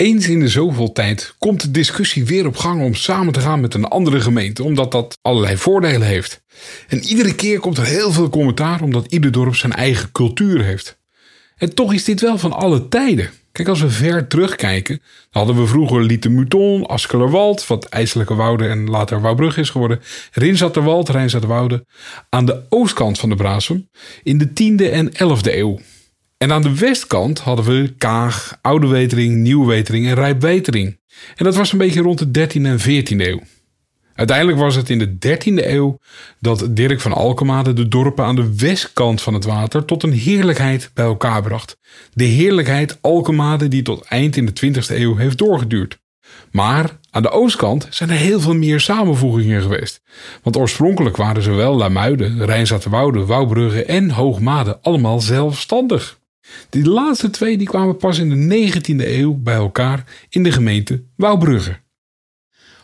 Eens in de zoveel tijd komt de discussie weer op gang om samen te gaan met een andere gemeente, omdat dat allerlei voordelen heeft. En iedere keer komt er heel veel commentaar omdat ieder dorp zijn eigen cultuur heeft. En toch is dit wel van alle tijden. Kijk, als we ver terugkijken, dan hadden we vroeger Lietemuton, Askelerwald, wat IJselijke Wouden en later Wouwbrug is geworden, Rinzatterwald, Rijnzatterwoude, aan de oostkant van de Brasem in de 10e en 11e eeuw. En aan de westkant hadden we Kaag, Oude Wetering, Nieuwe Wetering en Rijpwetering. En dat was een beetje rond de 13e en 14e eeuw. Uiteindelijk was het in de 13e eeuw dat Dirk van Alkemade de dorpen aan de westkant van het water tot een heerlijkheid bij elkaar bracht. De heerlijkheid Alkemade die tot eind in de 20e eeuw heeft doorgeduurd. Maar aan de oostkant zijn er heel veel meer samenvoegingen geweest. Want oorspronkelijk waren zowel Lamuiden, Rijnzaterwoude, Wouwbrugge en Hoogmade allemaal zelfstandig. Die laatste twee die kwamen pas in de 19e eeuw bij elkaar in de gemeente Wouwbrugge.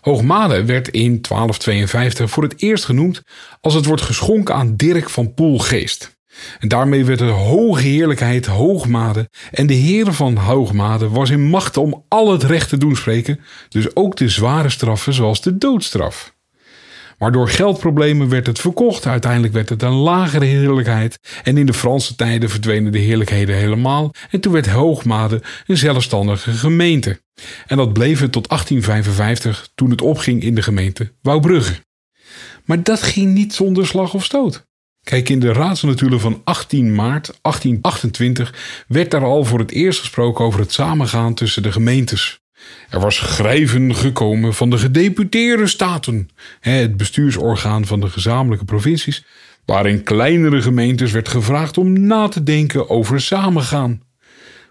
Hoogmade werd in 1252 voor het eerst genoemd als het wordt geschonken aan Dirk van Poelgeest. En daarmee werd de hoge heerlijkheid Hoogmade en de heren van Hoogmade was in macht om al het recht te doen spreken, dus ook de zware straffen zoals de doodstraf. Maar door geldproblemen werd het verkocht. Uiteindelijk werd het een lagere heerlijkheid. En in de Franse tijden verdwenen de heerlijkheden helemaal. En toen werd Hoogmade een zelfstandige gemeente. En dat bleef het tot 1855 toen het opging in de gemeente Wouwbrugge. Maar dat ging niet zonder slag of stoot. Kijk, in de raadsnotulen van 18 maart 1828 werd daar al voor het eerst gesproken over het samengaan tussen de gemeentes. Er was schrijven gekomen van de gedeputeerde staten, het bestuursorgaan van de gezamenlijke provincies, waarin kleinere gemeentes werd gevraagd om na te denken over samengaan.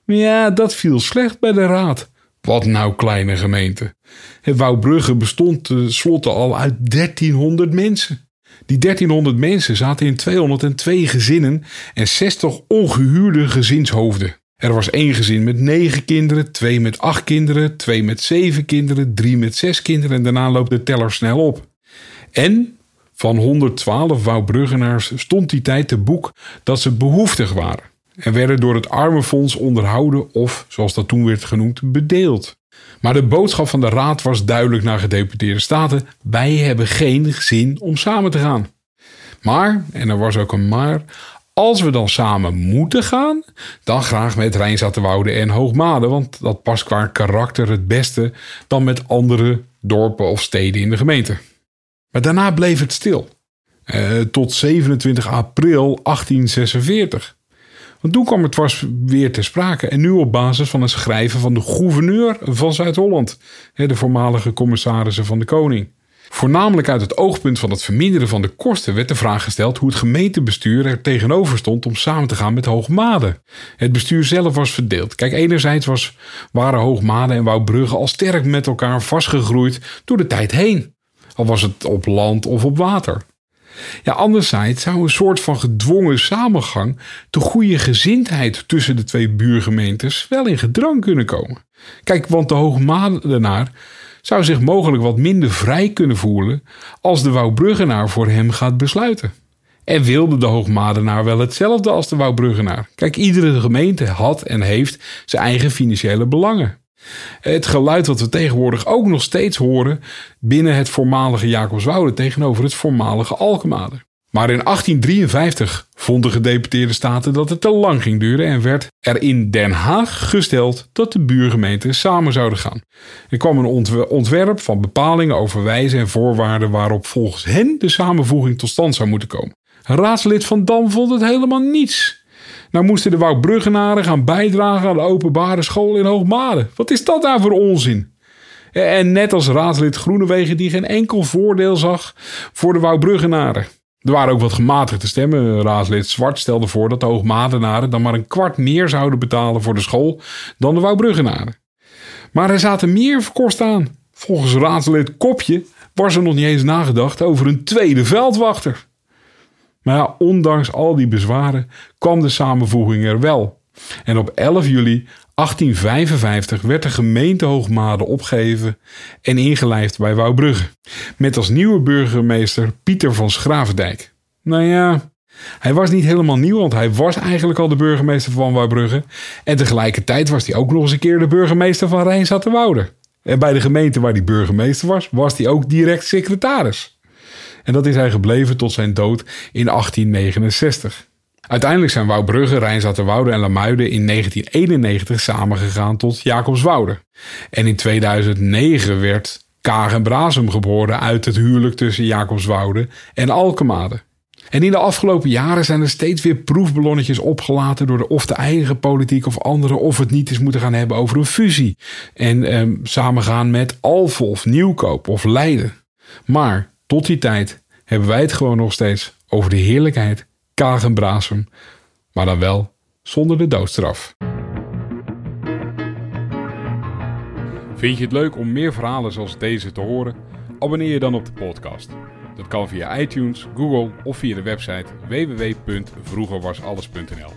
Maar ja, dat viel slecht bij de raad. Wat nou kleine gemeente? Het Wouwbrugge bestond tenslotte al uit 1300 mensen. Die 1300 mensen zaten in 202 gezinnen en 60 ongehuurde gezinshoofden. Er was één gezin met negen kinderen, twee met acht kinderen, twee met zeven kinderen, drie met zes kinderen en daarna loopt de teller snel op. En van 112 Wouwbruggenaars stond die tijd te boek dat ze behoeftig waren en werden door het Armenfonds onderhouden of, zoals dat toen werd genoemd, bedeeld. Maar de boodschap van de raad was duidelijk naar gedeputeerde staten: wij hebben geen zin om samen te gaan. Maar, en er was ook een maar, als we dan samen moeten gaan, dan graag met Rijnzaterwoude en Hoogmade, want dat past qua karakter het beste dan met andere dorpen of steden in de gemeente. Maar daarna bleef het stil. Eh, tot 27 april 1846. Want toen kwam het was weer ter sprake en nu op basis van een schrijven van de gouverneur van Zuid-Holland, de voormalige commissarissen van de koning. Voornamelijk uit het oogpunt van het verminderen van de kosten werd de vraag gesteld hoe het gemeentebestuur er tegenover stond om samen te gaan met Hoogmade. Het bestuur zelf was verdeeld. Kijk, enerzijds was, waren Hoogmade en Wouwbrugge al sterk met elkaar vastgegroeid door de tijd heen. Al was het op land of op water. Ja, anderzijds zou een soort van gedwongen samengang de goede gezindheid tussen de twee buurgemeentes wel in gedrang kunnen komen. Kijk, want de Hoogmadenaar zou zich mogelijk wat minder vrij kunnen voelen als de Wouwbruggenaar voor hem gaat besluiten. En wilde de Hoogmadenaar wel hetzelfde als de Wouwbruggenaar? Kijk, iedere gemeente had en heeft zijn eigen financiële belangen. Het geluid wat we tegenwoordig ook nog steeds horen binnen het voormalige Jacobswoude tegenover het voormalige Alkemade. Maar in 1853 vonden gedeputeerde staten dat het te lang ging duren en werd er in Den Haag gesteld dat de buurgemeenten samen zouden gaan. Er kwam een ontwerp van bepalingen over wijze en voorwaarden waarop volgens hen de samenvoeging tot stand zou moeten komen. Raadslid van Dam vond het helemaal niets. Nou moesten de Woudbruggenaren gaan bijdragen aan de openbare school in Hoogmade. Wat is dat nou voor onzin? En net als raadslid Groenewegen die geen enkel voordeel zag voor de Woudbruggenaren. Er waren ook wat gematigde stemmen. Raadslid Zwart stelde voor dat de Hoogmadenaren dan maar een kwart meer zouden betalen voor de school dan de Wouwbruggenaren. Maar er zaten meer kosten aan. Volgens raadslid Kopje was er nog niet eens nagedacht over een tweede veldwachter. Maar ja, ondanks al die bezwaren kwam de samenvoeging er wel. En op 11 juli 1855 werd de gemeente Hoogmade opgegeven en ingelijfd bij Wouwbrugge. Met als nieuwe burgemeester Pieter van Schravendijk. Nou ja, hij was niet helemaal nieuw, want hij was eigenlijk al de burgemeester van Wouwbrugge. En tegelijkertijd was hij ook nog eens een keer de burgemeester van Rijnzaterwoude. En bij de gemeente waar hij burgemeester was, was hij ook direct secretaris. En dat is hij gebleven tot zijn dood in 1869. Uiteindelijk zijn Wouwbrugge, Rijnzaterwoude en Lamuiden in 1991 samengegaan tot Jacobswoude. En in 2009 werd Kaag en geboren uit het huwelijk tussen Jacobswoude en Alkemade. En in de afgelopen jaren zijn er steeds weer proefballonnetjes opgelaten door de of de eigen politiek of anderen of het niet eens moeten gaan hebben over een fusie. En eh, samengaan met Alphen of Nieuwkoop of Leiden. Maar tot die tijd hebben wij het gewoon nog steeds over de heerlijkheid Kaag en Brazum, maar dan wel zonder de doodstraf. Vind je het leuk om meer verhalen zoals deze te horen? Abonneer je dan op de podcast. Dat kan via iTunes, Google of via de website www.vroegerwasalles.nl.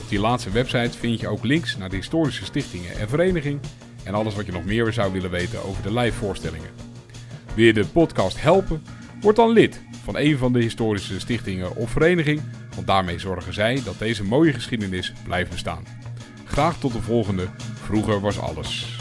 Op die laatste website vind je ook links naar de historische stichtingen en vereniging en alles wat je nog meer zou willen weten over de live voorstellingen. Wil je de podcast helpen? Word dan lid van een van de historische stichtingen of vereniging, want daarmee zorgen zij dat deze mooie geschiedenis blijft bestaan. Graag tot de volgende. Vroeger was alles.